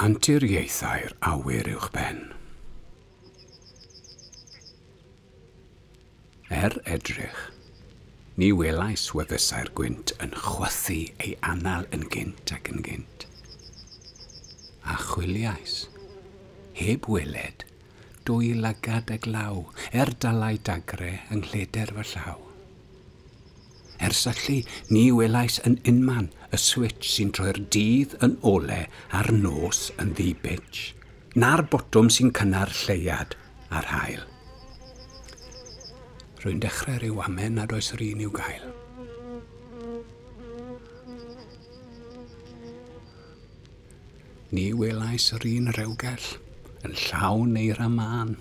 anturiaethau'r awyr uwch ben. Er edrych, ni welais weddysau'r gwynt yn chwythu ei anal yn gynt ac yn gynt. A chwiliais, heb weled, dwy lagad y glaw, er dalai dagre yng nghleder fy llaw. Ers allu, ni welais yn unman y switch sy'n troi'r dydd yn ole a'r nos yn ddibitch, na'r botwm sy'n cynnar lleiad a'r hael. Rwy'n dechrau rhyw amen nad oes yr un i'w gael. Ni welais yr un rewgell yn llawn eira man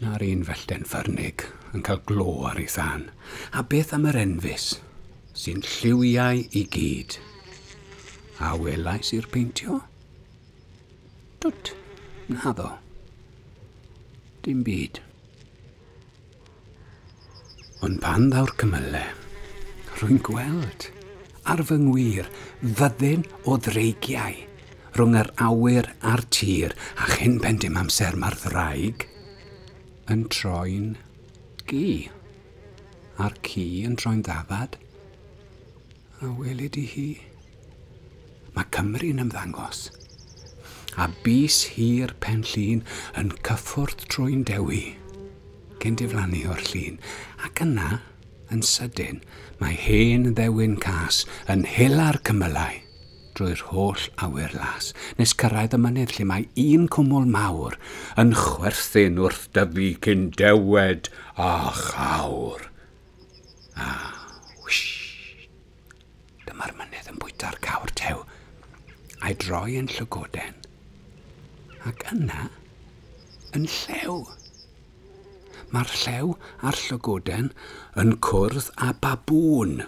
na'r un fellten ffyrnig yn cael glo ar ei than. A beth am yr enfus, sy'n lliwiau i gyd? A welais i'r peintio? Dwt, naddo. Dim byd. Ond pan ddaw'r cymylau, rwy'n gweld ar fy ngwir fyddin o ddreigiau rhwng yr awyr a'r tir a chyn pendym amser mae'r ddraig yn troi'n gi, a'r ci yn troi'n ddafad. A weled i hi, mae Cymru'n ymddangos, a bus hir pen llun yn cyffwrdd trwy'n dewi, gen diflannu o'r llun, ac yna, yn sydyn, mae hen ddewin cas yn hila'r cymylau drwy'r holl awyr las, nes cyrraedd y mynydd lle mae un cwmwl mawr yn chwerthin wrth dyfu cyn dewed a chawr. A wish, dyma'r mynydd yn bwyta'r cawr tew, a'i droi yn llygoden. Ac yna, yn llew. Mae'r llew a'r llygoden yn cwrdd a babŵn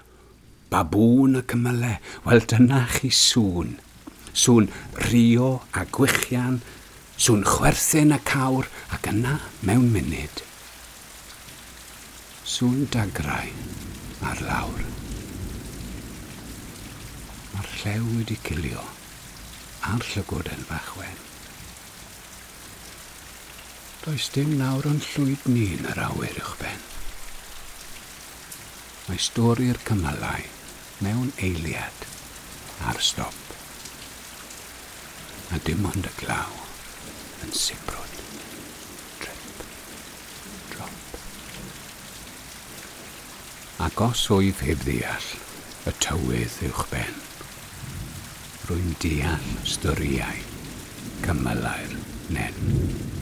babŵn y ymyle, wel dyna chi sŵn. Sŵn rio a gwychian, sŵn chwerthin a cawr ac yna mewn munud. Sŵn dagrau ar lawr. Mae'r llew wedi cilio a'r llygoden fachwen. Does dim nawr yn llwyd ni yn yr awyr uwchben. Mae stori'r cymalau mewn eiliad ar stop. A dim ond y glaw yn sibrwd. Trip, drop. Ac os oedd heb ddeall, y tywydd uwch ben. Rwy'n deall storiau cymylau'r nen.